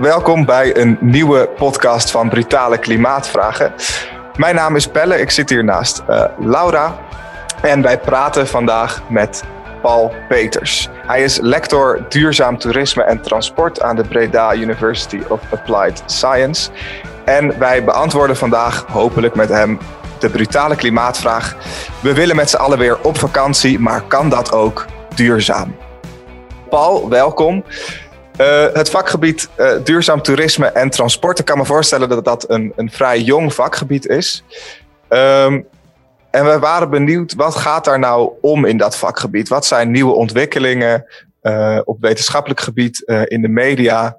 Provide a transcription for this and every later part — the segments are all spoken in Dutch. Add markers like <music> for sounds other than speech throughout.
welkom bij een nieuwe podcast van Brutale Klimaatvragen. Mijn naam is Pelle, ik zit hier naast uh, Laura en wij praten vandaag met Paul Peters. Hij is lector duurzaam toerisme en transport aan de Breda University of Applied Science. En wij beantwoorden vandaag hopelijk met hem de brutale klimaatvraag. We willen met z'n allen weer op vakantie, maar kan dat ook duurzaam? Paul, welkom. Uh, het vakgebied uh, duurzaam toerisme en transport. Ik kan me voorstellen dat dat een, een vrij jong vakgebied is. Um, en we waren benieuwd, wat gaat daar nou om in dat vakgebied? Wat zijn nieuwe ontwikkelingen uh, op wetenschappelijk gebied, in de media?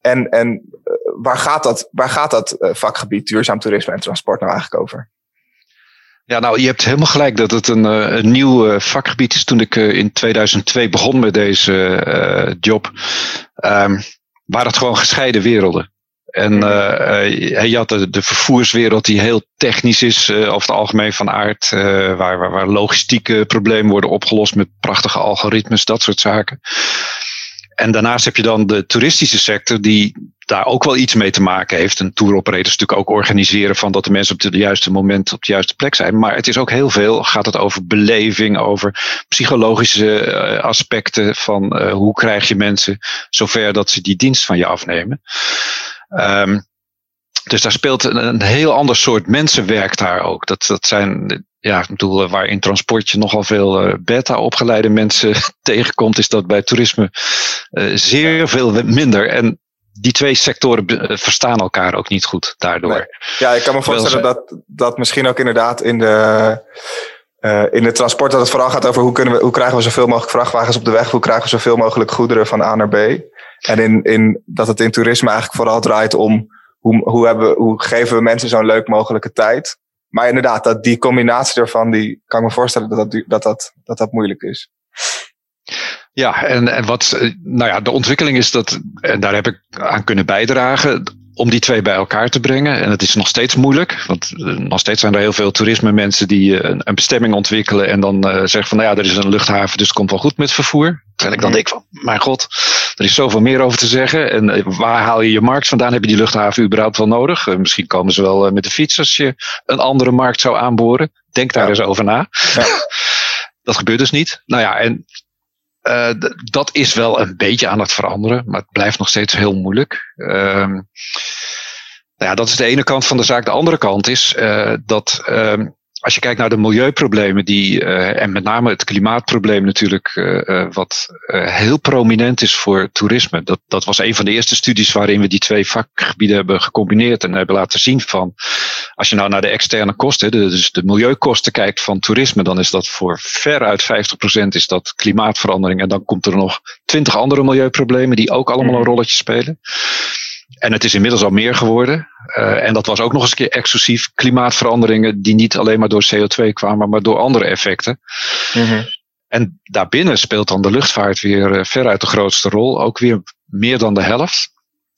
En, en waar gaat dat, waar gaat dat vakgebied duurzaam toerisme en transport nou eigenlijk over? Ja, nou, je hebt helemaal gelijk dat het een, een nieuw vakgebied is. Toen ik in 2002 begon met deze uh, job, um, waren het gewoon gescheiden werelden. En uh, je had de, de, vervoerswereld die heel technisch is, uh, over het algemeen van aard, uh, waar, waar, waar logistieke problemen worden opgelost met prachtige algoritmes, dat soort zaken. En daarnaast heb je dan de toeristische sector die daar ook wel iets mee te maken heeft. En tour operators natuurlijk ook organiseren van dat de mensen op het juiste moment op de juiste plek zijn. Maar het is ook heel veel, gaat het over beleving, over psychologische uh, aspecten van uh, hoe krijg je mensen zover dat ze die dienst van je afnemen. Um, dus daar speelt een, een, heel ander soort mensenwerk daar ook. Dat, dat zijn ja, ik bedoel, waar in transport je nogal veel beta-opgeleide mensen <laughs> tegenkomt, is dat bij toerisme zeer veel minder. En die twee sectoren uh, verstaan elkaar ook niet goed daardoor. Nee. Ja, ik kan me voorstellen dat dat misschien ook inderdaad in de. in het transport dat het vooral gaat over hoe, kunnen we, hoe krijgen we zoveel mogelijk vrachtwagens op de weg, hoe krijgen we zoveel mogelijk goederen van A naar B. En in, in, dat het in toerisme eigenlijk vooral draait om hoe, hoe, hebben, hoe geven we mensen zo'n leuk mogelijke tijd maar inderdaad, dat die combinatie ervan, die kan ik me voorstellen dat dat, dat, dat, dat, dat moeilijk is. Ja, en, en wat, eh, nou ja, de ontwikkeling is dat, en daar heb ik aan kunnen bijdragen, om die twee bij elkaar te brengen. En het is nog steeds moeilijk, want eh, nog steeds zijn er heel veel toerisme mensen die eh, een, een bestemming ontwikkelen en dan uh, zeggen van, nou ja, er is een luchthaven, dus het komt wel goed met vervoer. Terwijl ik dan denk van, mijn god, er is zoveel meer over te zeggen. En waar haal je je markt vandaan? Heb je die luchthaven überhaupt wel nodig? misschien komen ze wel met de fiets als je een andere markt zou aanboren. Denk daar eens over na. Ja. <laughs> Dat gebeurt dus niet. Nou ja, en uh, dat is wel een beetje aan het veranderen, maar het blijft nog steeds heel moeilijk. Uh, nou ja, dat is de ene kant van de zaak. De andere kant is uh, dat uh, als je kijkt naar de milieuproblemen die, uh, en met name het klimaatprobleem natuurlijk, uh, wat heel prominent is voor toerisme. Dat, dat was een van de eerste studies waarin we die twee vakgebieden hebben gecombineerd en hebben laten zien van, als je nou naar de externe kosten, dus de milieukosten kijkt van toerisme, dan is dat voor veruit 50% is dat klimaatverandering. En dan komt er nog 20 andere milieuproblemen die ook allemaal een rolletje spelen. En het is inmiddels al meer geworden. Uh, en dat was ook nog eens een keer exclusief klimaatveranderingen die niet alleen maar door CO2 kwamen, maar door andere effecten. Mm-hmm. En daarbinnen speelt dan de luchtvaart weer uh, veruit de grootste rol. Ook weer meer dan de helft.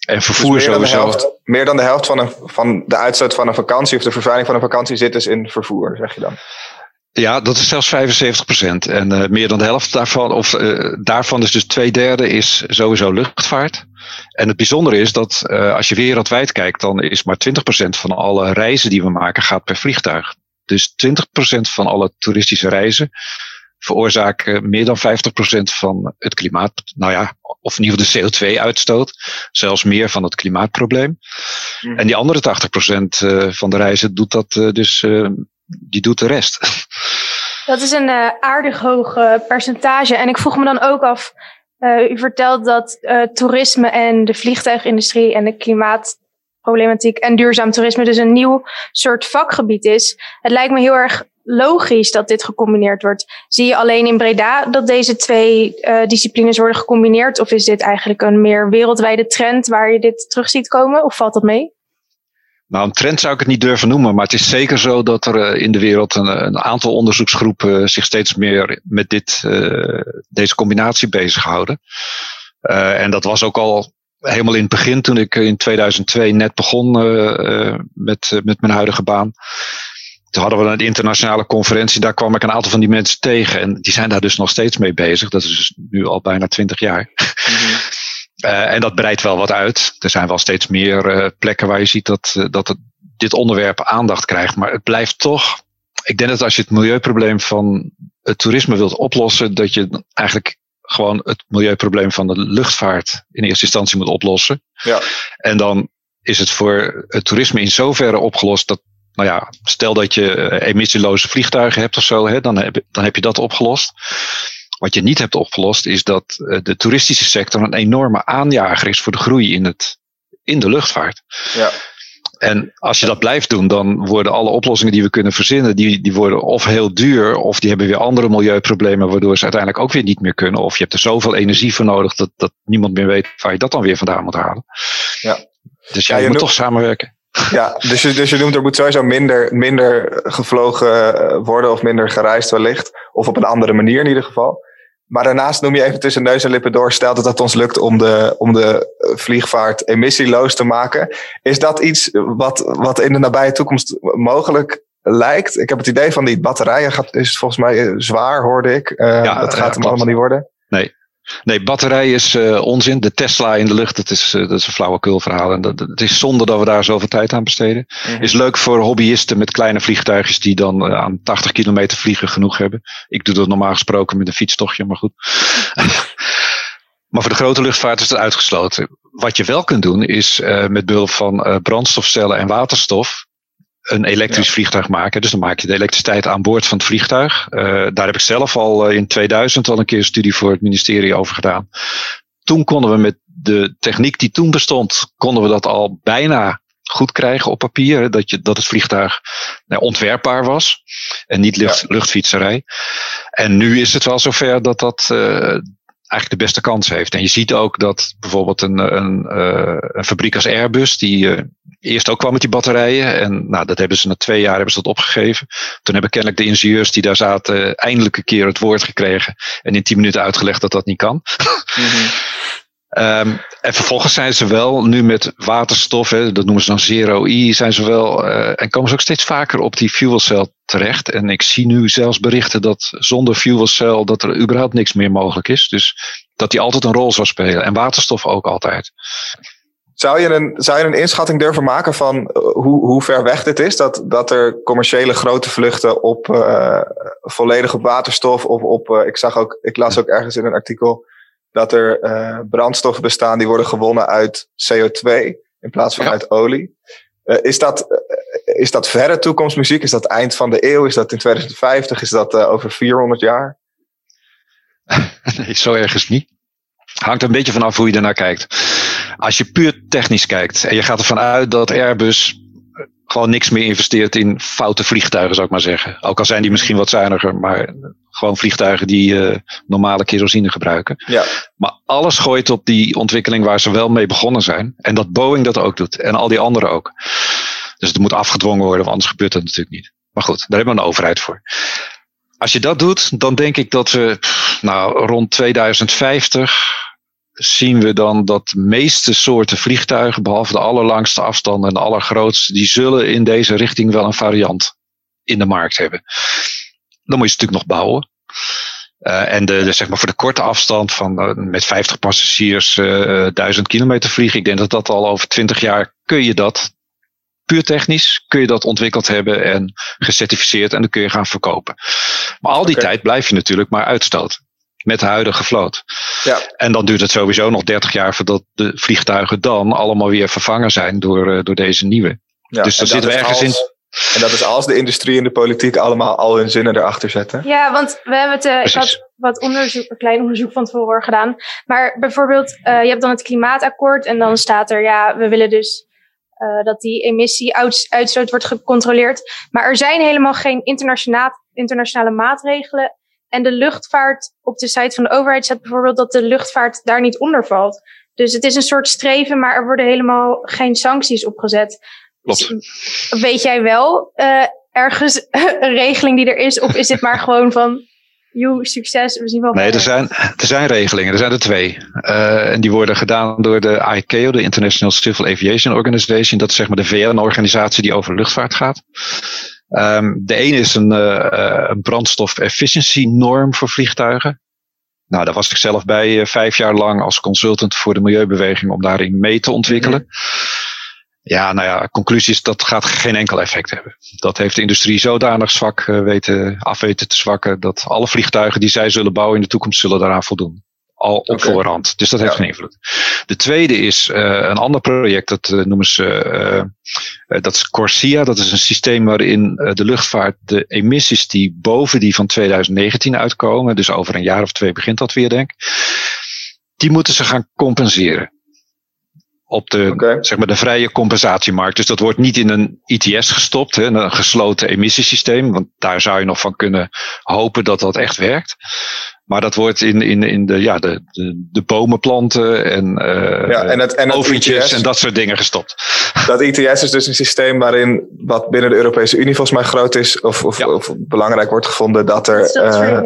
En vervoer dus meer sowieso. Dan helft, meer dan de helft van, een, van de uitstoot van een vakantie of de vervuiling van een vakantie zit dus in vervoer, zeg je dan? Ja, dat is zelfs 75 procent. En uh, meer dan de helft daarvan, of uh, daarvan is dus twee derde, is sowieso luchtvaart. En het bijzondere is dat uh, als je wereldwijd kijkt, dan is maar 20 procent van alle reizen die we maken gaat per vliegtuig. Dus 20 procent van alle toeristische reizen veroorzaken meer dan 50 procent van het klimaat. Nou ja, of in ieder geval de CO2-uitstoot. Zelfs meer van het klimaatprobleem. Mm. En die andere 80 procent van de reizen doet dat dus die doet de rest. Dat is een uh, aardig hoog uh, percentage. En ik vroeg me dan ook af, uh, u vertelt dat toerisme en de vliegtuigindustrie en de klimaatproblematiek en duurzaam toerisme dus een nieuw soort vakgebied is. Het lijkt me heel erg logisch dat dit gecombineerd wordt. Zie je alleen in Breda dat deze twee disciplines worden gecombineerd? Of is dit eigenlijk een meer wereldwijde trend waar je dit terug ziet komen? Of valt dat mee? Nou, een trend zou ik het niet durven noemen, maar het is zeker zo dat er uh, in de wereld een, een, aantal onderzoeksgroepen uh, zich steeds meer met dit, uh, deze combinatie bezighouden. en dat was ook al helemaal in het begin, toen ik in 2002 net begon met, met mijn huidige baan. Toen hadden we een internationale conferentie, daar kwam ik een aantal van die mensen tegen. En die zijn daar dus nog steeds mee bezig. Dat is dus nu al bijna twintig jaar. Mm -hmm. <laughs> en dat breidt wel wat uit. Er zijn wel steeds meer plekken waar je ziet dat, dat het, dit onderwerp aandacht krijgt. Maar het blijft toch. Ik denk dat als je het milieuprobleem van het toerisme wilt oplossen, dat je eigenlijk gewoon het milieuprobleem van de luchtvaart in eerste instantie moet oplossen. Ja. En dan is het voor het toerisme in zoverre opgelost dat, nou ja, stel dat je eh, emissieloze vliegtuigen hebt of zo, hè, dan, heb, dan heb je dat opgelost. Wat je niet hebt opgelost is dat eh, de toeristische sector een enorme aanjager is voor de groei in, het, in de luchtvaart. Ja. En als je dat blijft doen, dan worden alle oplossingen die we kunnen verzinnen, die, die worden of heel duur, of die hebben weer andere milieuproblemen, waardoor ze uiteindelijk ook weer niet meer kunnen. Of je hebt er zoveel energie voor nodig dat, dat niemand meer weet waar je dat dan weer vandaan moet halen. Ja. Dus ja, je, moet toch samenwerken. Ja, dus je, dus je noemt er moet sowieso minder, minder gevlogen worden of minder gereisd wellicht. Of op een andere manier in ieder geval. Maar daarnaast noem je even tussen neus en lippen door, stel dat het ons lukt om de, om de vliegvaart emissieloos te maken. Is dat iets wat, wat in de nabije toekomst mogelijk lijkt? Ik heb het idee van die batterijen gaat, is volgens mij zwaar, hoorde ik. Uh, ja, dat gaat hem allemaal niet worden. Nee, Nee, batterij is uh, onzin. De Tesla in de lucht, dat is, uh, dat is een flauwekul verhaal. En dat, het is zonde dat we daar zoveel tijd aan besteden. Mm Is leuk voor hobbyisten met kleine vliegtuigjes die dan uh, aan 80 kilometer vliegen genoeg hebben. Ik doe dat normaal gesproken met een fietstochtje, maar goed. <laughs> maar voor de grote luchtvaart is het uitgesloten. Wat je wel kunt doen is met behulp van brandstofcellen en waterstof een elektrisch vliegtuig maken. Dus dan maak je de elektriciteit aan boord van het vliegtuig. Uh, daar heb ik zelf al uh, in 2000 al een keer een studie voor het ministerie over gedaan. Toen konden we met de techniek die toen bestond, konden we dat al bijna goed krijgen op papier. Dat, je, dat het vliegtuig nou, ontwerpbaar was en niet lucht, ja. luchtfietserij. En nu is het wel zover dat dat, uh, eigenlijk de beste kans heeft. En je ziet ook dat bijvoorbeeld een, een, uh, een fabriek als Airbus, die uh, eerst ook kwam met die batterijen. En nou, dat hebben ze na twee jaar hebben ze dat opgegeven. Toen hebben kennelijk de ingenieurs die daar zaten eindelijk een keer het woord gekregen. En in tien minuten uitgelegd dat dat niet kan. Mm -hmm. Um, en vervolgens zijn ze wel nu met waterstof, hè, dat noemen ze dan zero E, zijn ze wel, uh, en komen ze ook steeds vaker op die fuel cell terecht. En ik zie nu zelfs berichten dat zonder fuel cell dat er überhaupt niks meer mogelijk is. Dus dat die altijd een rol zou spelen. En waterstof ook altijd. Zou je een, zou je een inschatting durven maken van hoe, hoe ver weg dit is? Dat, dat er commerciële grote vluchten op uh, volledig op waterstof of op. Uh, ik zag ook, ik las ook ergens in een artikel dat er uh, brandstoffen bestaan die worden gewonnen uit CO2 in plaats van ja. uit olie. Is, dat, is dat verre toekomstmuziek? Is dat eind van de eeuw? Is dat in 2050? Is dat over 400 jaar? <laughs> nee, zo ergens niet. Hangt een beetje vanaf hoe je ernaar kijkt. Als je puur technisch kijkt en je gaat ervan uit dat Airbus gewoon niks meer investeert in foute vliegtuigen, zou ik maar zeggen. Ook al zijn die misschien wat zuiniger, maar gewoon vliegtuigen die uh, normale kerosine gebruiken. Ja. Maar alles gooit op die ontwikkeling waar ze wel mee begonnen zijn. En dat Boeing dat ook doet. En al die anderen ook. Dus het moet afgedwongen worden, want anders gebeurt dat natuurlijk niet. Maar goed, daar hebben we een overheid voor. Als je dat doet, dan denk ik dat we nou, rond 2050 zien we dan dat de meeste soorten vliegtuigen, behalve de allerlangste afstanden en de allergrootste, die zullen in deze richting wel een variant in de markt hebben. Dan moet je ze natuurlijk nog bouwen. Uh, en de, de, zeg maar voor de korte afstand van uh, met 50 passagiers uh, 1000 kilometer vliegen. Ik denk dat dat al over 20 jaar kun je dat puur technisch kun je dat ontwikkeld hebben en gecertificeerd en dan kun je gaan verkopen. Maar al die okay. tijd blijf je natuurlijk maar uitstoten met de huidige vloot. Ja. En dan duurt het sowieso nog 30 jaar voordat de vliegtuigen dan allemaal weer vervangen zijn door, uh, door deze nieuwe. Ja, dus dan zitten we ergens als, in. En dat is als de industrie en de politiek allemaal al hun zinnen erachter zetten. Ja, want we hebben het, uh, ik had wat onderzoek, een klein onderzoek van tevoren gedaan. Maar bijvoorbeeld, uh, je hebt dan het klimaatakkoord en dan staat er, ja, we willen dus uh, dat die emissie-uitstoot wordt gecontroleerd. Maar er zijn helemaal geen internationale maatregelen en de luchtvaart op de site van de overheid zet bijvoorbeeld dat de luchtvaart daar niet onder valt. Dus het is een soort streven, maar er worden helemaal geen sancties opgezet. Klopt. Dus, weet jij wel uh, ergens <laughs> een regeling die er is? Of is dit maar <laughs> gewoon van, joe, succes, we zien wel. Nee, er zijn, er zijn regelingen. Er zijn er twee. Uh, en die worden gedaan door de ICAO, de International Civil Aviation Organization. Dat is zeg maar de VN-organisatie die over luchtvaart gaat. Um, de ene is een, uh, een brandstof efficiency norm voor vliegtuigen. Nou, daar was ik zelf bij vijf jaar lang als consultant voor de milieubeweging om daarin mee te ontwikkelen. Ja, nou ja, conclusie is dat gaat geen enkel effect hebben. Dat heeft de industrie zodanig zwak weten, afweten te zwakken dat alle vliegtuigen die zij zullen bouwen in de toekomst zullen daaraan voldoen al op voorhand. Dus dat heeft geen invloed. De tweede is uh, een ander project, dat uh, noemen ze, uh, dat is Corsia. Dat is een systeem waarin de luchtvaart de emissies die boven die van 2019 uitkomen, dus over een jaar of twee begint dat weer denk die moeten ze gaan compenseren. Op de, zeg maar de vrije compensatiemarkt. Dus dat wordt niet in een ITS gestopt, hè, een gesloten emissiesysteem. Want daar zou je nog van kunnen hopen dat dat echt werkt. Maar dat wordt in, in, in de, ja, de, de, de bomen planten en, uh, ja, en, het, en oventjes ITS, en dat soort dingen gestopt. <laughs> Dat ITS is dus een systeem waarin wat binnen de Europese Unie volgens mij groot is of, of, of belangrijk wordt gevonden dat er. Uh,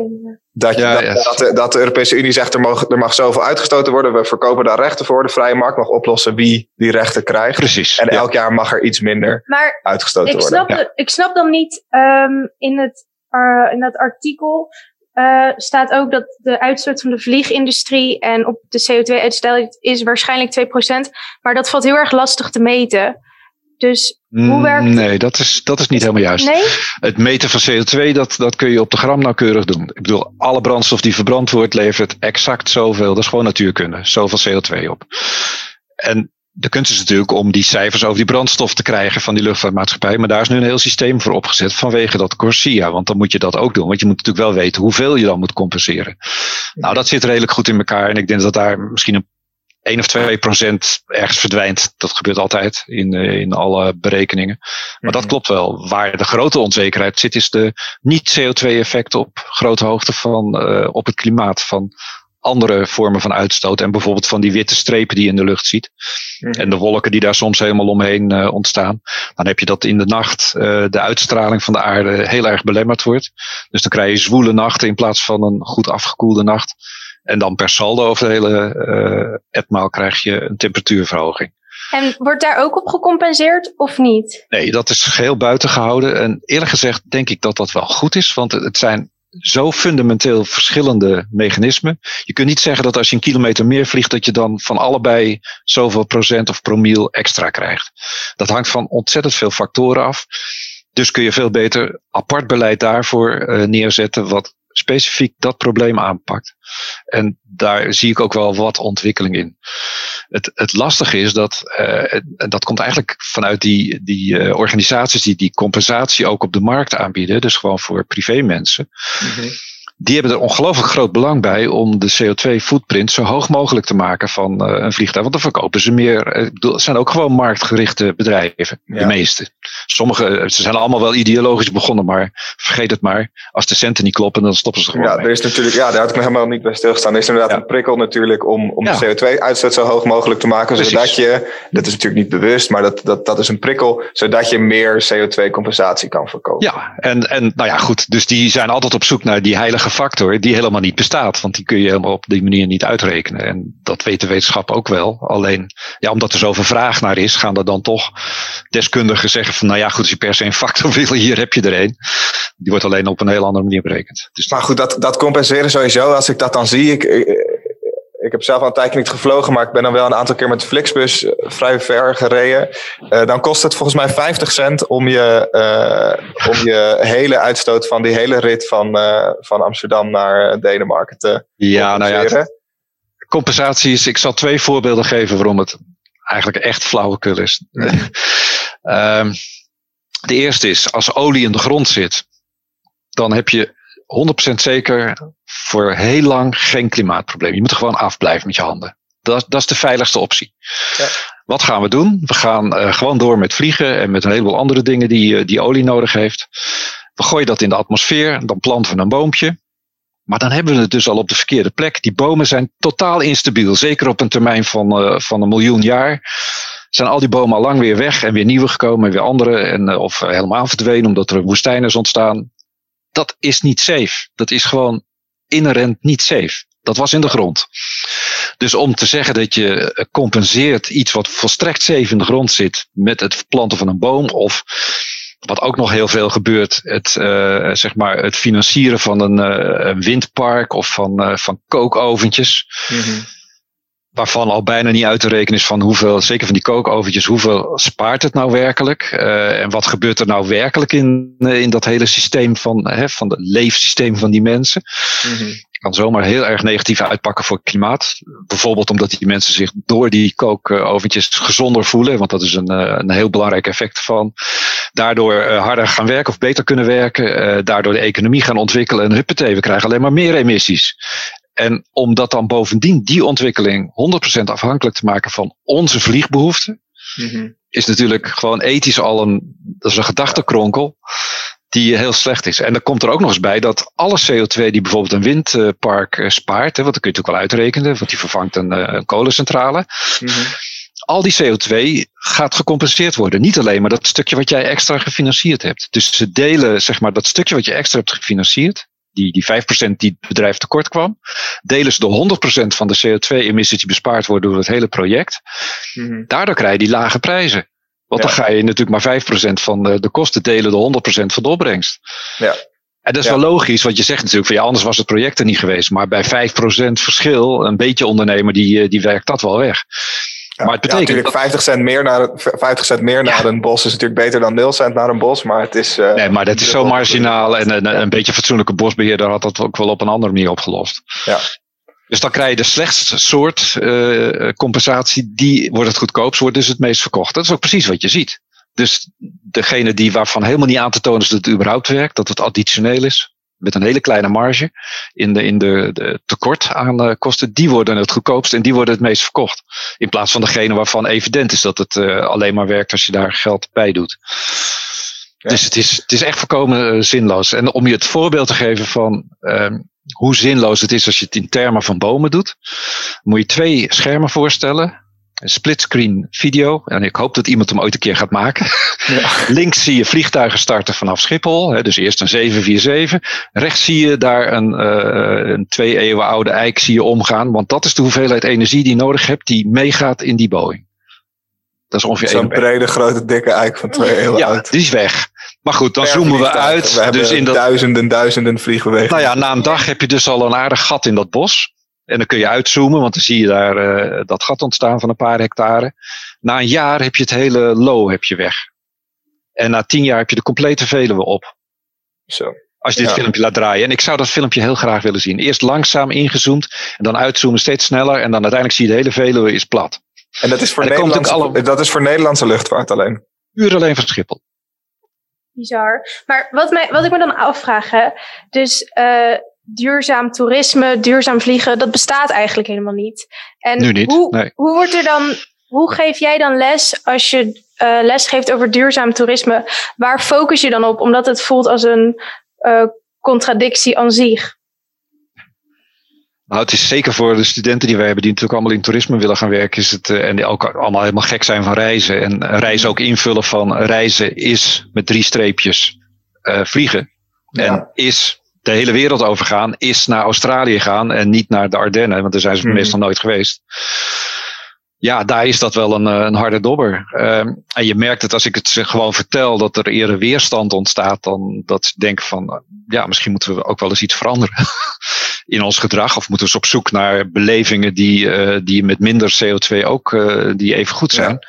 dat, je, ja, dat, dat, de, dat, de, Europese Unie zegt er mag, er mag zoveel uitgestoten worden. We verkopen daar rechten voor. De vrije markt mag oplossen wie die rechten krijgt. Precies. En elk jaar mag er iets minder maar uitgestoten ik worden. Snap ik snap dan niet um, in, het, uh, in dat artikel uh, staat ook dat de uitstoot van de vliegindustrie en op de CO2-uitstoot is waarschijnlijk 2%. Maar dat valt heel erg lastig te meten. Dus hoe mm, werkt Nee, dat is, dat is niet helemaal juist. Nee? Het meten van CO2, dat, dat kun je op de gram nauwkeurig doen. Ik bedoel, alle brandstof die verbrand wordt, levert exact zoveel. Dat is gewoon natuurkunde. Zoveel CO2 op. En de kunst is natuurlijk om die cijfers over die brandstof te krijgen van die luchtvaartmaatschappij. Maar daar is nu een heel systeem voor opgezet vanwege dat Corsia. Want dan moet je dat ook doen. Want je moet natuurlijk wel weten hoeveel je dan moet compenseren. Nou, dat zit redelijk goed in elkaar. En ik denk dat daar misschien een 1 of 2 procent ergens verdwijnt. Dat gebeurt altijd in, eh, in alle berekeningen. Maar dat mhm. klopt wel. Waar de grote onzekerheid zit, is de niet-CO2-effect op grote hoogte van, uh, op het klimaat. Van andere vormen van uitstoot. En bijvoorbeeld van die witte strepen die je in de lucht ziet. Mhm. En de wolken die daar soms helemaal omheen uh, ontstaan. Dan heb je dat in de nacht uh, de uitstraling van de aarde heel erg belemmerd wordt. Dus dan krijg je zwoele nachten in plaats van een goed afgekoelde nacht. En dan per saldo over de hele uh, etmaal krijg je een temperatuurverhoging. En wordt daar ook op gecompenseerd of niet? Nee, dat is geheel buiten gehouden. En eerlijk gezegd denk ik dat dat wel goed is. Want het zijn zo fundamenteel verschillende mechanismen. Je kunt niet zeggen dat als je een kilometer meer vliegt, dat je dan van allebei zoveel procent of promiel extra krijgt. Dat hangt van ontzettend veel factoren af. Dus kun je veel beter apart beleid daarvoor uh, neerzetten, wat specifiek dat probleem aanpakt. En daar zie ik ook wel wat ontwikkeling in. Het, het lastige is dat, uh, en dat komt eigenlijk vanuit die, die uh, organisaties die die compensatie ook op de markt aanbieden, dus gewoon voor privé mensen. Mm die hebben er ongelooflijk groot belang bij om de CO2-footprint zo hoog mogelijk te maken van uh, een vliegtuig. Want dan verkopen ze meer. Eh, het zijn ook gewoon marktgerichte bedrijven, de meeste. Sommige, ze zijn allemaal wel ideologisch begonnen, maar vergeet het maar. Als de centen niet kloppen, dan stoppen ze gewoon. Ja, er is natuurlijk, ja daar had ik me helemaal niet bij stilgestaan. Er is inderdaad een prikkel natuurlijk om, om de CO2-uitstoot zo hoog mogelijk te maken. Zodat je, dat is natuurlijk niet bewust, maar dat, dat, dat is een prikkel, zodat je meer CO2-compensatie kan verkopen. Ja, en, en nou ja, goed. Dus die zijn altijd op zoek naar die heilige factor die helemaal niet bestaat. Want die kun je helemaal op die manier niet uitrekenen. En dat weet de wetenschap ook wel. Alleen, ja, omdat er zoveel vraag naar is, gaan er dan toch deskundigen zeggen van, nou ja, goed, als je per se een factor <laughs> wil, hier heb je er een. Die wordt alleen op een heel andere manier berekend. Dus maar goed, dat, dat compenseren sowieso, als ik dat dan zie, ik, ik heb zelf al een tijdje niet gevlogen, maar ik ben dan wel een aantal keer met de Flixbus eh, vrij ver gereden. Uh, dan kost het volgens mij 50 cent om je, uh, om je hele uitstoot van die hele rit van, uh, van Amsterdam naar Denemarken te ja, nou ja, compensatie is, ik zal twee voorbeelden geven waarom het eigenlijk echt flauwekul is. <laughs> um, de eerste is, als olie in de grond zit, dan heb je 100% zeker voor heel lang geen klimaatprobleem. Je moet er gewoon afblijven met je handen. Dat, dat is de veiligste optie. Ja. Wat gaan we doen? We gaan uh, gewoon door met vliegen en met een heleboel andere dingen die, uh, die olie nodig heeft. We gooien dat in de atmosfeer, dan planten we een boompje. Maar dan hebben we het dus al op de verkeerde plek. Die bomen zijn totaal instabiel, zeker op een termijn van, uh, van een miljoen jaar. Zijn al die bomen al lang weer weg en weer nieuwe gekomen, en weer andere, en, of helemaal verdwenen omdat er woestijn is ontstaan dat is niet safe. Dat is gewoon inherent niet safe. Dat was in de grond. Dus om te zeggen dat je eh, compenseert iets wat volstrekt safe in de grond zit met het planten van een boom of wat ook nog heel veel gebeurt, het, zeg maar het financieren van een, windpark of van, uh, van kookoventjes. -hmm. Waarvan al bijna niet uit te rekenen is van hoeveel, zeker van die kookoventjes, hoeveel spaart het nou werkelijk? en wat gebeurt er nou werkelijk in, in dat hele systeem van, hè, van het leefsysteem van die mensen? Mm -hmm kan zomaar heel erg negatief uitpakken voor het klimaat. Bijvoorbeeld omdat die mensen zich door die kookoventjes gezonder voelen. Want dat is een, eh, een heel belangrijk effect van. Daardoor eh, harder gaan werken of beter kunnen werken. Eh, daardoor de economie gaan ontwikkelen. En huppatee, we krijgen alleen maar meer emissies. En om dat dan bovendien, die ontwikkeling 100% afhankelijk te maken van onze vliegbehoeften. Mm Is natuurlijk gewoon ethisch al een, dat is een gedachtekronkel die heel slecht is. En dan komt er ook nog eens bij dat alle CO2 die bijvoorbeeld een windpark eh, spaart, hè, want dan kun je natuurlijk wel uitrekenen, want die vervangt een, eh, een kolencentrale. Mm -hmm. Al die CO2 gaat gecompenseerd worden. Niet alleen maar dat stukje wat jij extra gefinancierd hebt. Dus ze delen zeg maar dat stukje wat je extra hebt gefinancierd, die, die 5% die het bedrijf tekort kwam, delen ze de 100% van de CO2-emissies die bespaard worden door het hele project. Mm -hmm. Daardoor krijg je die lage prijzen. Want dan ga je natuurlijk maar 5% van de, de kosten delen de 100% van de opbrengst. Ja. En dat is wel logisch, want je zegt natuurlijk van ja, anders was het project er niet geweest. Maar bij 5% verschil, een beetje ondernemer, die, eh, die werkt dat wel weg. Maar het betekent. natuurlijk, 50 cent meer naar, 50 cent meer naar een bos is natuurlijk beter dan 0 cent naar een bos. Maar het is. Uh, nee, maar dat is zo marginaal. En een, een beetje fatsoenlijke bosbeheerder had dat ook wel op een andere manier opgelost. Ja. Dus dan krijg je de slechtste soort uh, compensatie. Die wordt het goedkoopst, wordt dus het meest verkocht. Dat is ook precies wat je ziet. Dus degene die waarvan helemaal niet aan te tonen is dat het überhaupt werkt, dat het additioneel is, met een hele kleine marge in de, in de, de tekort aan uh, kosten, die worden het goedkoopst en die worden het meest verkocht. In plaats van degene waarvan evident is dat het uh, alleen maar werkt als je daar geld bij doet. Ja. Dus het is, het is echt voorkomen zinloos. En om je het voorbeeld te geven van uh, hoe zinloos het is als je het in termen van bomen doet, moet je twee schermen voorstellen. Een splitscreen video. En ik hoop dat iemand hem ooit een keer gaat maken. Ja. <laughs> Links zie je vliegtuigen starten vanaf Schiphol. Hè, dus eerst een 747. Rechts zie je daar een, uh, een twee eeuwen oude eik zie je omgaan. Want dat is de hoeveelheid energie die je nodig hebt die meegaat in die Boeing. Dat is ongeveer Zo'n brede, grote, dikke eik van twee eeuwen ja, oud. die is weg. Maar goed, dan zoomen we uit. We dus in dat, duizenden, duizenden vliegbewegingen. Nou ja, na een dag heb je dus al een aardig gat in dat bos. En dan kun je uitzoomen, want dan zie je daar uh, dat gat ontstaan van een paar hectare. Na een jaar heb je het hele low heb je weg. En na tien jaar heb je de complete Veluwe op. Zo. Als je dit ja. filmpje laat draaien. En ik zou dat filmpje heel graag willen zien. Eerst langzaam ingezoomd en dan uitzoomen steeds sneller. En dan uiteindelijk zie je de hele Veluwe is plat. En dat is voor, Nederlandse, alle... dat is voor Nederlandse luchtvaart alleen? Puur alleen van Schiphol. Bizar. Maar wat, mij, wat ik me dan afvraag, hè, dus uh, duurzaam toerisme, duurzaam vliegen, dat bestaat eigenlijk helemaal niet. En nu niet. Hoe, nee. hoe wordt er dan, hoe geef jij dan les als je uh, les geeft over duurzaam toerisme? Waar focus je dan op? Omdat het voelt als een uh, contradictie aan zich. Nou, het is zeker voor de studenten die wij hebben, die natuurlijk allemaal in toerisme willen gaan werken, is het, en die ook allemaal helemaal gek zijn van reizen. En reizen ook invullen van reizen is met drie streepjes uh, vliegen. Ja. En is de hele wereld overgaan, is naar Australië gaan en niet naar de Ardennen, want daar zijn ze mm. meestal nooit geweest. Ja, daar is dat wel een, een harde dobber. Um, en je merkt het als ik het gewoon vertel, dat er eerder weerstand ontstaat dan dat ze denken van, ja, misschien moeten we ook wel eens iets veranderen <laughs> in ons gedrag. Of moeten we eens op zoek naar belevingen die, uh, die met minder CO2 ook uh, die even goed zijn. Ja.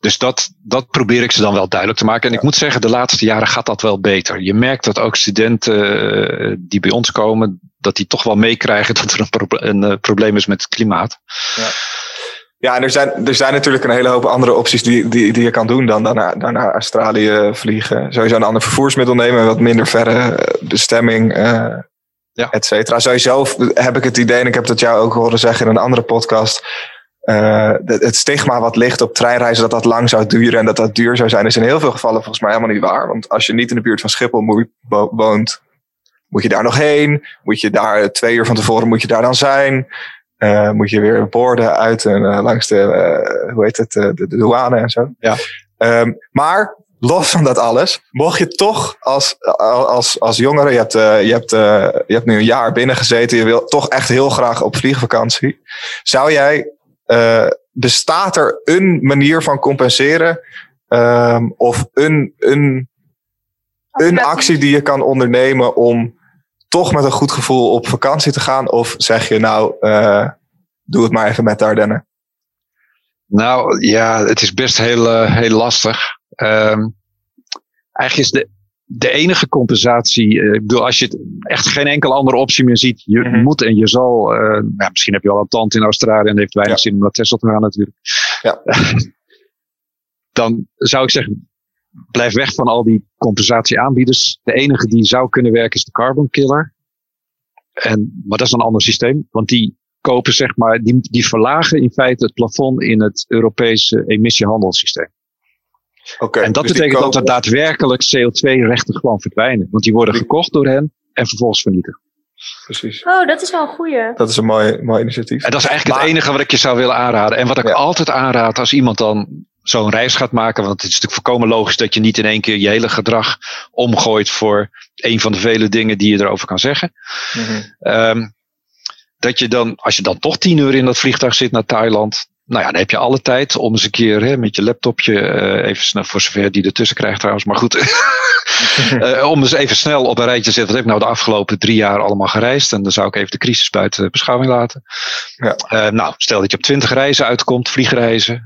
Dus dat, dat probeer ik ze dan wel duidelijk te maken. En ik moet zeggen, de laatste jaren gaat dat wel beter. Je merkt dat ook studenten uh, die bij ons komen, dat die toch wel meekrijgen <laughs> dat er een, een probleem is met het klimaat. Ja. Ja, en er zijn, er zijn natuurlijk een hele hoop andere opties die, die, die je kan doen dan, dan, naar, dan naar Australië vliegen. Sowieso een ander vervoersmiddel nemen, wat minder verre bestemming, uh, ja. et cetera. Sowieso heb ik het idee, en ik heb dat jou ook horen zeggen in een andere podcast, uh, het stigma wat ligt op treinreizen, dat dat lang zou duren en dat dat duur zou zijn, is in heel veel gevallen volgens mij helemaal niet waar. Want als je niet in de buurt van Schiphol woont, moet je daar nog heen. Moet je daar twee uur van tevoren moet je daar dan zijn. Uh, moet je weer borden uit en uh, langs de, hoe heet het, de, de, douane en zo. Ja. Um, maar los van dat alles, mocht je toch als, als, als jongere, je hebt, je, hebt, je hebt nu een jaar binnen gezeten, je wil toch echt heel graag op vliegvakantie. Zou jij, bestaat er een manier van compenseren Ehm, of een, een, een actie die je kan ondernemen om toch met een goed gevoel op vakantie te gaan? Of zeg je nou, uh, doe het maar even met de Ardennen? Nou ja, het is best heel, uh, heel lastig. Um, eigenlijk is de, de enige compensatie, uh, ik bedoel, als je echt geen enkele andere optie meer ziet, je mm -hmm. moet en je zal, uh, nou, misschien heb je al een tand in Australië en heeft weinig ja. zin om naar Tesla te gaan natuurlijk. Ja. <laughs> Dan zou ik zeggen, blijf weg van al die compensatieaanbieders. De enige die zou kunnen werken is de Carbon Killer. En, maar dat is een ander systeem, want die kopen zeg maar, die, die verlagen in feite het plafond in het Europese emissiehandelssysteem. Okay, en dat dus betekent dat er daadwerkelijk CO2-rechten gewoon verdwijnen. Want die worden gekocht door hen en vervolgens vernietigd. Precies. Oh, dat is wel een goeie. Dat is een mooi, mooi initiatief. En dat is eigenlijk maar, het enige wat ik je zou willen aanraden. En wat ik ja. altijd aanraad als iemand dan zo'n reis gaat maken. Want het is natuurlijk voorkomen logisch dat je niet in één keer je hele gedrag omgooit voor een van de vele dingen die je erover kan zeggen. Mm -hmm. um, dat je dan, als je dan toch tien uur in dat vliegtuig zit naar Thailand. Nou ja, dan heb je alle tijd om eens een keer hè, met je laptopje, uh, even snel, voor zover die ertussen krijgt trouwens, maar goed. uh, <laughs> om eens even snel op een rijtje te zetten. Wat heb ik nou de afgelopen drie jaar allemaal gereisd? En dan zou ik even de crisis buiten beschouwing laten. Ja. Uh, nou, stel dat je op twintig reizen uitkomt, vliegreizen.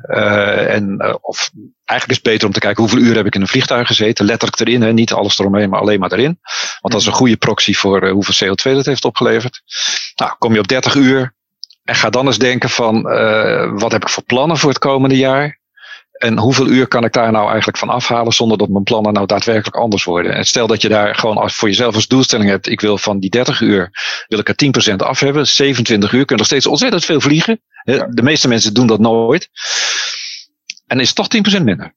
en, of eigenlijk is het beter om te kijken hoeveel uur heb ik in een vliegtuig gezeten. Letterlijk erin, hè, niet alles eromheen, maar alleen maar erin. Want dat is een goede proxy voor hoeveel CO2 dat heeft opgeleverd. Nou, kom je op 30 uur. En ga dan eens denken van, uh, wat heb ik voor plannen voor het komende jaar? En hoeveel uur kan ik daar nou eigenlijk van afhalen zonder dat mijn plannen nou daadwerkelijk anders worden? En stel dat je daar gewoon als, voor jezelf als doelstelling hebt, ik wil van die 30 uur, wil ik er 10% af hebben. 27 uur kun je nog steeds ontzettend veel vliegen. De meeste mensen doen dat nooit. En is het toch 10% minder.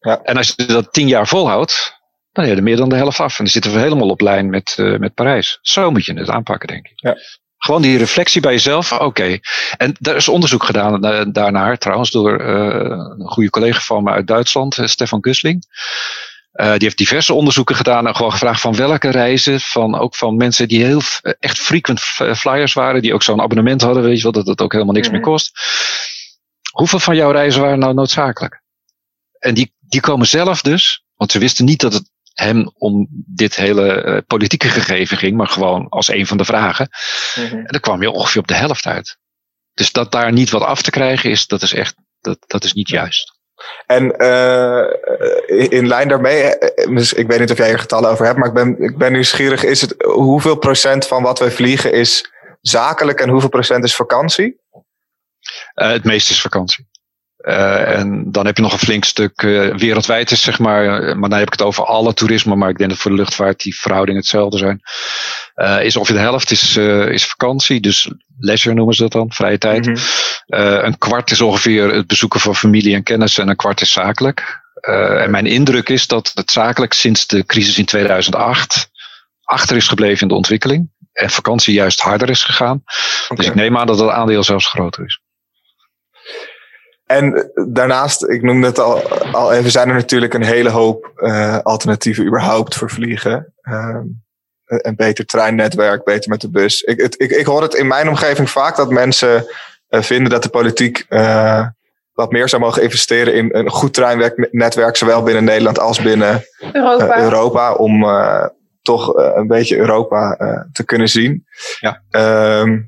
Ja. En als je dat 10 jaar volhoudt, dan heb je er meer dan de helft af. En dan zitten we helemaal op lijn met, uh, met Parijs. Zo moet je het aanpakken, denk ik. Ja. Gewoon die reflectie bij jezelf. Oké. Okay. En daar is onderzoek gedaan uh, daarnaar, trouwens, door uh, een goede collega van me uit Duitsland, uh, Stefan Gusling. die heeft diverse onderzoeken gedaan en gewoon gevraagd van welke reizen, van ook van mensen die heel echt frequent flyers waren, die ook zo'n abonnement hadden, weet je wel, dat het ook helemaal niks mm -hmm. meer kost. Hoeveel van jouw reizen waren nou noodzakelijk? En die, die komen zelf dus, want ze wisten niet dat het hem om dit hele uh, politieke gegeven ging, maar gewoon als een van de vragen. Mm -hmm. En dan kwam je ongeveer op de helft uit. Dus dat daar niet wat af te krijgen is, dat is echt, dat, dat is niet juist. En uh, in lijn daarmee, ik weet niet of jij er getallen over hebt, maar ik ben, ik ben nieuwsgierig, is het, hoeveel procent van wat wij vliegen is zakelijk en hoeveel procent is vakantie? Uh, het meeste is vakantie. Uh, en dan heb je nog een flink stuk uh, wereldwijd is, zeg maar. Maar dan heb ik het over alle toerisme. Maar ik denk dat voor de luchtvaart die verhoudingen hetzelfde zijn. Uh, is ongeveer de helft is, is vakantie. Dus leisure noemen ze dat dan, vrije tijd. Mm -hmm. een kwart is ongeveer het bezoeken van familie en kennis. En een kwart is zakelijk. en mijn indruk is dat het zakelijk sinds de crisis in 2008 achter is gebleven in de ontwikkeling. En vakantie juist harder is gegaan. Okay. Dus ik neem aan dat het aandeel zelfs groter is. En daarnaast, ik noemde het al, al even, zijn er natuurlijk een hele hoop uh, alternatieven überhaupt voor vliegen. Uh, een beter treinnetwerk, beter met de bus. Ik, het, ik, ik hoor het in mijn omgeving vaak dat mensen uh, vinden dat de politiek uh, wat meer zou mogen investeren in een goed treinnetwerk, zowel binnen Nederland als binnen Europa, Europa om toch een beetje Europa te kunnen zien. Ja. Ehm,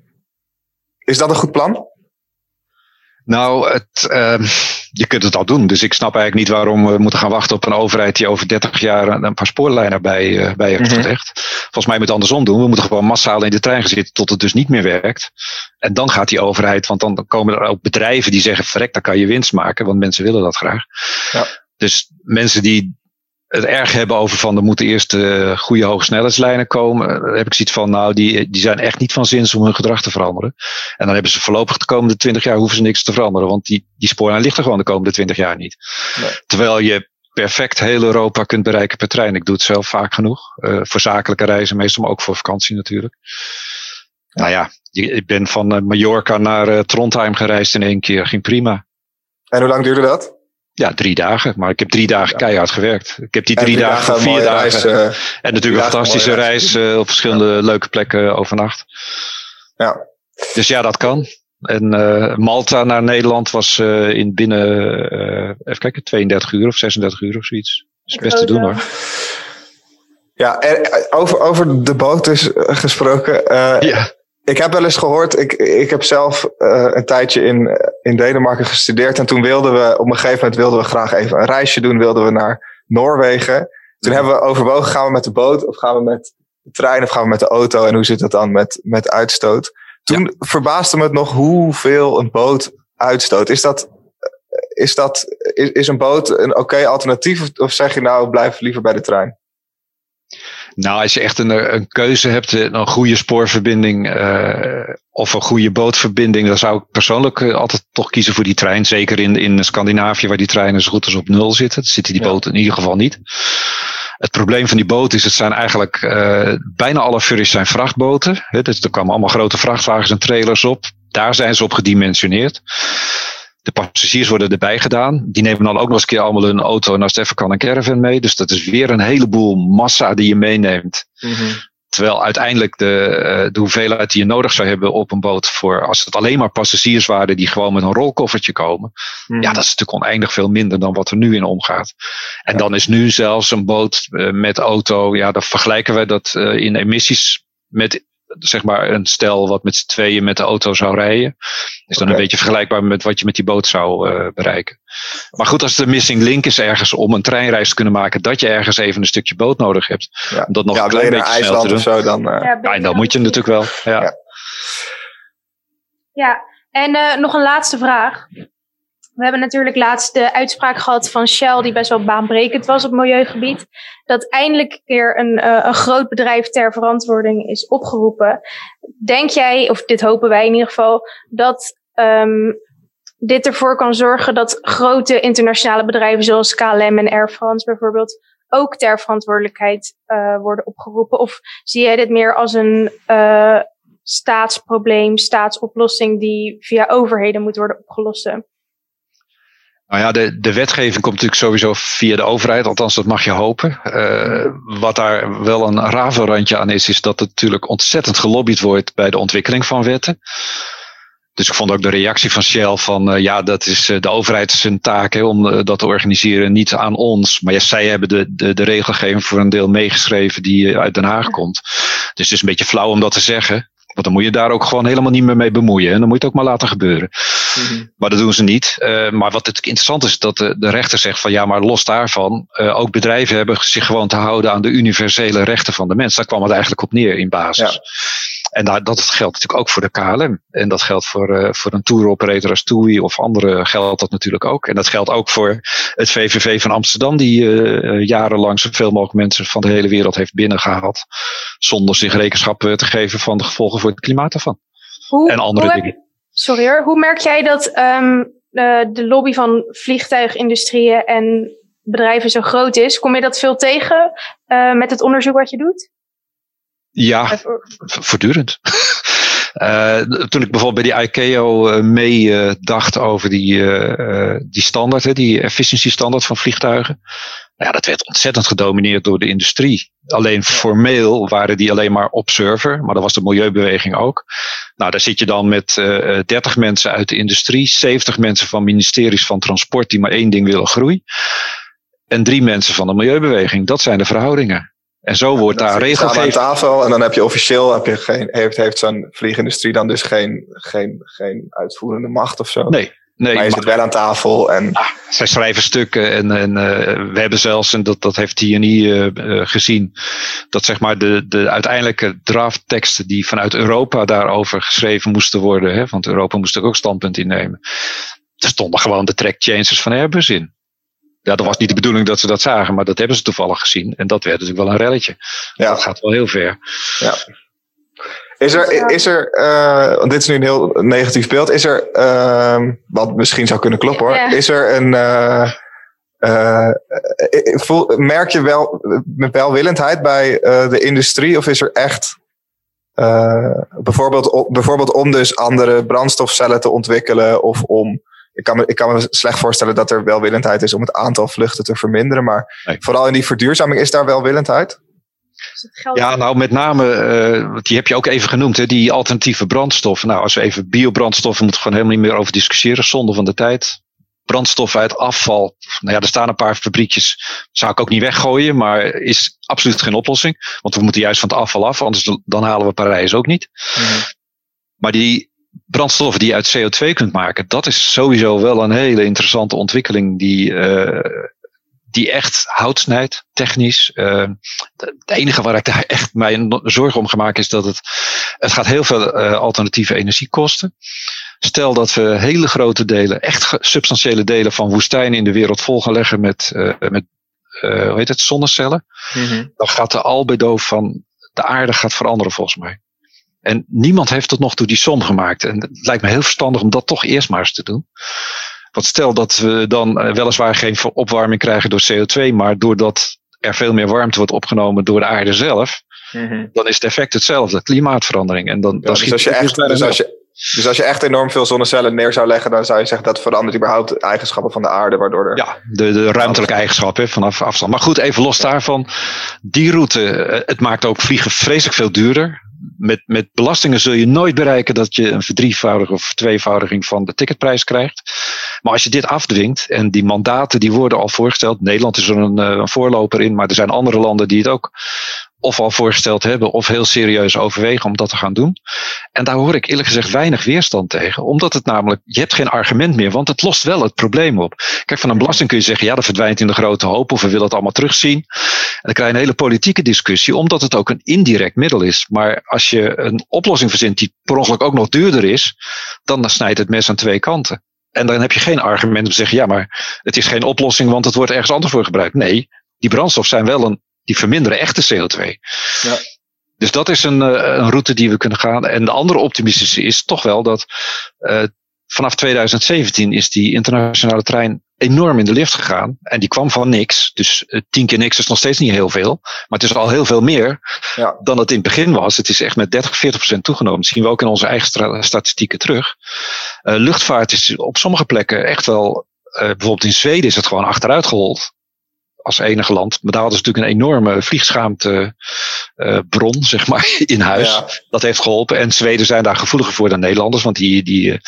is dat een goed plan? Nou, het, uh, je kunt het al doen. Dus ik snap eigenlijk niet waarom we moeten gaan wachten op een overheid die over 30 jaar een paar spoorlijnen bij, uh, bij heeft gelegd. Mm -hmm. Volgens mij moet het andersom doen. We moeten gewoon massaal in de trein gaan zitten tot het dus niet meer werkt. En dan gaat die overheid, want dan komen er ook bedrijven die zeggen: verrek, dan kan je winst maken, want mensen willen dat graag. Ja. Dus mensen die het erg hebben over van er moeten eerst uh, goede hogesnelheidslijnen komen. Dan heb ik zoiets van, nou, die, die zijn echt niet van zins om hun gedrag te veranderen. En dan hebben ze voorlopig de komende twintig jaar hoeven ze niks te veranderen. Want die, die spoorlijn ligt er gewoon de komende twintig jaar niet. Nee. Terwijl je perfect heel Europa kunt bereiken per trein. Ik doe het zelf vaak genoeg. Uh, voor zakelijke reizen, meestal, maar ook voor vakantie natuurlijk. Ja. Nou ja, ik ben van uh, Mallorca naar uh, Trondheim gereisd in één keer. Ging prima. En hoe lang duurde dat? Ja, drie dagen. Maar ik heb drie dagen keihard gewerkt. Ik heb die drie, drie dagen, dagen, vier dagen. Reis, uh, en natuurlijk een fantastische reis uh, op verschillende leuke plekken overnacht. Ja. Dus ja, dat kan. En Malta naar Nederland was in binnen, even kijken, 32 uur of 36 uur of zoiets. Dat is best te doen hoor. Ja, over, over de boot is gesproken. ja. Ik heb wel eens gehoord, ik, ik heb zelf uh, een tijdje in, in Denemarken gestudeerd. En toen wilden we, op een gegeven moment wilden we graag even een reisje doen. Wilden we naar Noorwegen. Toen hebben we overwogen, gaan we met de boot of gaan we met de trein of gaan we met de auto? En hoe zit het dan met, met uitstoot? Toen verbaasde me het nog hoeveel een boot uitstoot. Is dat, is dat, is, is een boot een oké alternatief? Of, of zeg je nou, blijf liever bij de trein? Nou, als je echt een, een keuze hebt, eh, een goede spoorverbinding uh, of een goede bootverbinding, dan zou ik persoonlijk uh, altijd toch kiezen voor die trein. Zeker in, in Scandinavië, waar die treinen zo goed als op nul zitten. Dan zitten die boten in ieder geval niet. Het probleem van die boten is, het zijn eigenlijk uh, bijna alle furries zijn vrachtboten. Hè, dus er kwamen allemaal grote vrachtwagens en trailers op. Daar zijn ze op gedimensioneerd. De passagiers worden erbij gedaan. Die nemen dan ook nog eens een keer allemaal een auto en even kan een caravan mee. Dus dat is weer een heleboel massa die je meeneemt. Mm -hmm. Terwijl uiteindelijk de, eh, de hoeveelheid die je nodig zou hebben op een boot voor als het alleen maar passagiers waren die gewoon met een rolkoffertje komen. Mm. Ja, dat is natuurlijk oneindig veel minder dan wat er nu in omgaat. En ja. dan is nu zelfs een boot uh, met auto, ja, dan vergelijken we dat uh, in emissies met zeg maar een stel wat met z'n tweeën met de auto zou rijden. Is dan okay. een beetje vergelijkbaar met wat je met die boot zou uh, bereiken. Maar goed, als de missing link is ergens om een treinreis te kunnen maken, dat je ergens even een stukje boot nodig hebt. Ja, om dat nog ja, een klein beetje naar IJsland te of zo, dan. Uh... Ja, ja, dan moet je natuurlijk wel. Ja. Ja. Ja, en uh, nog een laatste vraag. We hebben natuurlijk laatst de uitspraak gehad van Shell, die best wel baanbrekend was op milieugebied. Dat eindelijk een keer een, uh, een groot bedrijf ter verantwoording is opgeroepen. Denk jij, of dit hopen wij in ieder geval, dat um, dit ervoor kan zorgen dat grote internationale bedrijven zoals KLM en Air France bijvoorbeeld ook ter verantwoordelijkheid uh, worden opgeroepen? Of zie jij dit meer als een uh, staatsprobleem, staatsoplossing die via overheden moet worden opgelost? Nou ja, de, de wetgeving komt natuurlijk sowieso via de overheid, althans dat mag je hopen. Uh, wat daar wel een ravelrandje aan is, is dat het natuurlijk ontzettend gelobbyd wordt bij de ontwikkeling van wetten. Dus ik vond ook de reactie van Shell van uh, ja, dat is uh, de overheid zijn taak hè, om dat te organiseren, niet aan ons. Maar ja, zij hebben de, de, de regelgeving voor een deel meegeschreven die uit Den Haag komt. Dus het is een beetje flauw om dat te zeggen. Want dan moet je daar ook gewoon helemaal niet meer mee bemoeien. En dan moet je het ook maar laten gebeuren. Mm-hmm. Maar dat doen ze niet. Uh, maar wat het interessant is, dat de, de rechter zegt van ja, maar los daarvan, uh, ook bedrijven hebben zich gewoon te houden aan de universele rechten van de mens. Daar kwam het eigenlijk op neer in basis. Ja. En dat, dat geldt natuurlijk ook voor de KLM. En dat geldt voor, uh, voor een tour operator als TUI of andere geldt dat natuurlijk ook. En dat geldt ook voor het VVV van Amsterdam, die uh, jarenlang zoveel mogelijk mensen van de hele wereld heeft binnengehaald. Zonder zich rekenschap te geven van de gevolgen voor het klimaat ervan. Hoe, en andere hoe dingen. Sorry hoor, hoe merk jij dat um, uh, de lobby van vliegtuigindustrieën en bedrijven zo groot is? Kom je dat veel tegen uh, met het onderzoek wat je doet? Ja, voortdurend. Uh, <laughs> toen ik bijvoorbeeld bij die ICAO uh, mee uh, dacht over die, die standaard, hè, die efficiency standaard van vliegtuigen. Nou ja, dat werd ontzettend gedomineerd door de industrie. Alleen formeel waren die alleen maar observer, maar dat was de milieubeweging ook. Nou, daar zit je dan met 30 mensen uit de industrie, 70 mensen van ministeries van transport die maar één ding willen groei. En drie mensen van de milieubeweging. Dat zijn de verhoudingen. En zo wordt ja, daar regelgeving. aan tafel en dan heb je officieel heb je geen, heeft, heeft zo'n vliegindustrie dan dus geen, geen, geen uitvoerende macht of zo. Nee. Nee, maar je zit wel aan tafel en. Ah, zij schrijven stukken en, en uh, we hebben zelfs, en dat, dat heeft TNI uh, uh, gezien, dat zeg maar de, de uiteindelijke draftteksten die vanuit Europa daarover geschreven moesten worden, hè, want Europa moest er ook standpunt innemen. Er stonden gewoon de track changes van Airbus in. Ja, dat was niet de bedoeling dat ze dat zagen, maar dat hebben ze toevallig gezien. En dat werd natuurlijk wel een relletje. Ja. Dat gaat wel heel ver. Ja. Is er, is er uh, want dit is nu een heel negatief beeld, is er, uh, wat misschien zou kunnen kloppen hoor, Ja. is er een, uh, uh, voel, merk je wel met welwillendheid bij uh, de industrie of is er echt, uh, bijvoorbeeld, bijvoorbeeld om dus andere brandstofcellen te ontwikkelen of om ik kan, me, ik kan me slecht voorstellen dat er welwillendheid is om het aantal vluchten te verminderen. Maar Nee. vooral in die verduurzaming is daar welwillendheid. Ja, nou met name, uh, die heb je ook even genoemd, hè, die alternatieve brandstoffen. Nou, als we even biobrandstoffen moeten we gewoon helemaal niet meer over discussiëren, zonde van de tijd. Brandstof uit afval, nou ja, er staan een paar fabriekjes, zou ik ook niet weggooien, maar is absoluut geen oplossing. Want we moeten juist van het afval af, anders dan halen we Parijs ook niet. Mhm. Maar die brandstoffen die je uit CO2 kunt maken, dat is sowieso wel een hele interessante ontwikkeling die, uh, die echt hout snijdt, technisch. Uh, het enige waar ik daar echt mij zorgen om gemaakt is dat het, het gaat heel veel uh, alternatieve energie kosten. Stel dat we hele grote delen, echt substantiële delen van woestijnen in de wereld vol gaan leggen met, met hoe heet het, zonnecellen. Mm -hmm. Dan gaat de albedo van de aarde gaat veranderen volgens mij. En niemand heeft tot nog toe die som gemaakt. En het lijkt me heel verstandig om dat toch eerst maar eens te doen. Want stel dat we dan eh, weliswaar geen opwarming krijgen door CO2, maar doordat er veel meer warmte wordt opgenomen door de aarde zelf, mm-hmm. dan is het effect hetzelfde, klimaatverandering. En dan, dan dus, als je echt, dus, als je, dus als je echt enorm veel zonnecellen neer zou leggen, dan zou je zeggen dat verandert überhaupt de eigenschappen van de aarde, waardoor er... Ja, de, de ruimtelijke eigenschappen vanaf afstand. Maar goed, even los daarvan. Die route, eh, het maakt ook vliegen vreselijk veel duurder met, met belastingen zul je nooit bereiken dat je een verdrievoudiging of tweevoudiging van de ticketprijs krijgt. Maar als je dit afdwingt en die mandaten die worden al voorgesteld, Nederland is er een, eh, een voorloper in, maar er zijn andere landen die het ook of al voorgesteld hebben of heel serieus overwegen om dat te gaan doen. En daar hoor ik eerlijk gezegd weinig weerstand tegen, omdat het namelijk, je hebt geen argument meer, want het lost wel het probleem op. Kijk, van een belasting kun je zeggen, ja, dat verdwijnt in de grote hoop of we willen het allemaal terugzien. En dan krijg je een hele politieke discussie, omdat het ook een indirect middel is. Maar als je een oplossing verzint die per ongeluk ook nog duurder is, dan snijdt het mes aan twee kanten. En dan heb je geen argument om te zeggen, ja, maar het is geen oplossing, want het wordt ergens anders voor gebruikt. Nee, die brandstof zijn wel een die verminderen echte CO2. Ja. Dus dat is een, eh, een route die we kunnen gaan. En de andere optimistische is toch wel dat uh, vanaf 2017 is die internationale trein enorm in de lift gegaan. En die kwam van niks. Dus uh, tien keer niks is nog steeds niet heel veel. Maar het is al heel veel meer ja. dan het in het begin was. Het is echt met 30, 40 procent toegenomen. Dat zien we ook in onze eigen statistieken terug. Uh, luchtvaart is op sommige plekken echt wel. bijvoorbeeld in Zweden is het gewoon achteruit gehold als enige land. Maar daar hadden ze natuurlijk een enorme vliegschaamte uh, bron, zeg maar, <laughs> in huis. Dat heeft geholpen. En Zweden zijn daar gevoeliger voor dan Nederlanders. Want die, die, uh,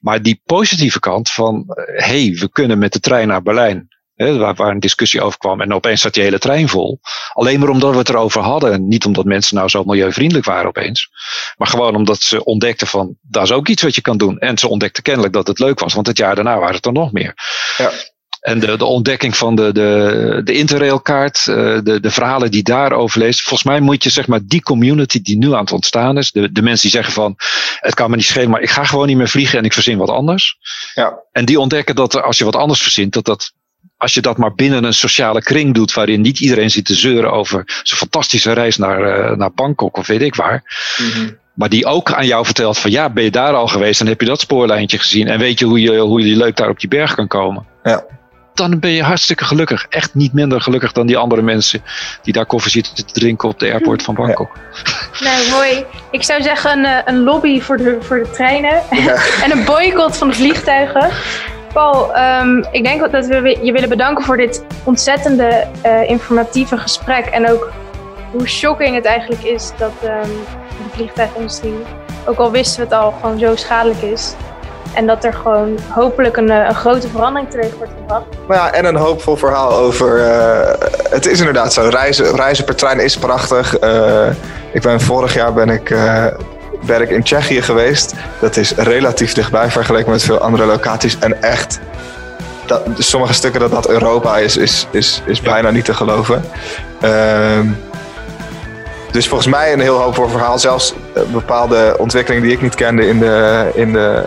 maar die positieve kant van, hé, hey, we kunnen met de trein naar Berlijn. Hè, waar, waar een discussie over kwam. En opeens zat die hele trein vol. Alleen maar omdat we het erover hadden. En niet omdat mensen nou zo milieuvriendelijk waren opeens. Maar gewoon omdat ze ontdekten van, dat is ook iets wat je kan doen. En ze ontdekten kennelijk dat het leuk was. Want het jaar daarna waren het er nog meer. Ja. En de, de ontdekking van de, de, de interrailkaart, uh, de, de verhalen die daarover leest. Volgens mij moet je zeg maar die community die nu aan het ontstaan is. De, de mensen die zeggen van het kan me niet schelen, maar ik ga gewoon niet meer vliegen en ik verzin wat anders. Ja. En die ontdekken dat als je wat anders verzint, dat dat als je dat maar binnen een sociale kring doet, waarin niet iedereen zit te zeuren over zijn fantastische reis naar, uh, naar Bangkok of weet ik waar. Mm-hmm. Maar die ook aan jou vertelt van ja, ben je daar al geweest en heb je dat spoorlijntje gezien en weet je hoe je, hoe je leuk daar op je berg kan komen. Ja dan ben je hartstikke gelukkig. Echt niet minder gelukkig dan die andere mensen die daar koffie zitten te drinken op de airport van Bangkok. Ja. <laughs> Nou, mooi. Ik zou zeggen een, eh, een lobby voor de, voor de treinen <laughs> en een boycott van de vliegtuigen. Paul, um, ik denk dat we je willen bedanken voor dit ontzettende uh, informatieve gesprek. En ook hoe shocking het eigenlijk is dat um, de vliegtuigindustrie, ook al wisten we het al, gewoon zo schadelijk is. En dat er gewoon hopelijk een, eh, een grote verandering teweeg wordt gebracht. Maar ja, en een hoopvol verhaal over. Uh, het is inderdaad zo. Reizen, reizen per trein is prachtig. Uh, ik ben vorig jaar ben ik, uh, in Tsjechië geweest. Dat is relatief dichtbij vergeleken met veel andere locaties. En echt. Dat, sommige stukken dat dat Europa is, is, is, is bijna niet te geloven. Ehm, dus volgens mij een heel hoopvol verhaal. Zelfs bepaalde ontwikkelingen die ik niet kende in de, in de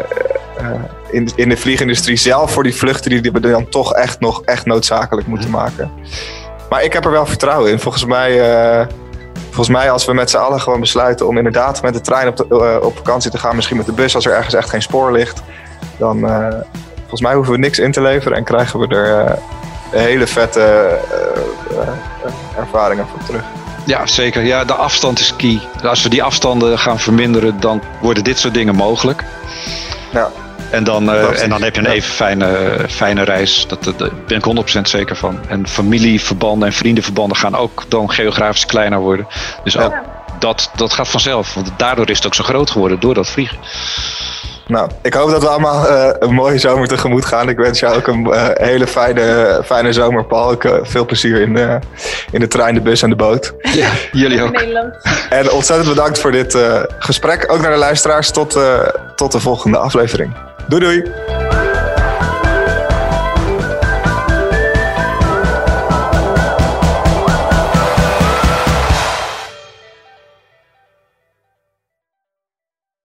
eh, in, in de vliegindustrie zelf voor die vluchten die we dan toch echt nog echt noodzakelijk moeten maken. Maar ik heb er wel vertrouwen in. Volgens mij, uh, volgens mij als we met z'n allen gewoon besluiten om inderdaad met de trein op, de, uh, op vakantie te gaan, misschien met de bus als er ergens echt geen spoor ligt, dan volgens mij hoeven we niks in te leveren en krijgen we er hele vette ervaringen voor terug. Ja, zeker. Ja, de afstand is key. Als we die afstanden gaan verminderen, dan worden dit soort dingen mogelijk. Ja. En dan, uh, en dan heb je een even fijne, fijne reis. Dat, dat, daar ben ik 100% zeker van. En familieverbanden en vriendenverbanden gaan ook dan geografisch kleiner worden. Dus ook dat, dat gaat vanzelf. Want daardoor is het ook zo groot geworden door dat vliegen. Nou, ik hoop dat we allemaal uh, een mooie zomer tegemoet gaan. Ik wens jou ook een uh, hele fijne, fijne zomer, Paul. Ik, uh, veel plezier in, in de trein, de bus en de boot. Ja, jullie ook. En ontzettend bedankt voor dit gesprek. Ook naar de luisteraars. Tot, tot de volgende aflevering. Doei doei!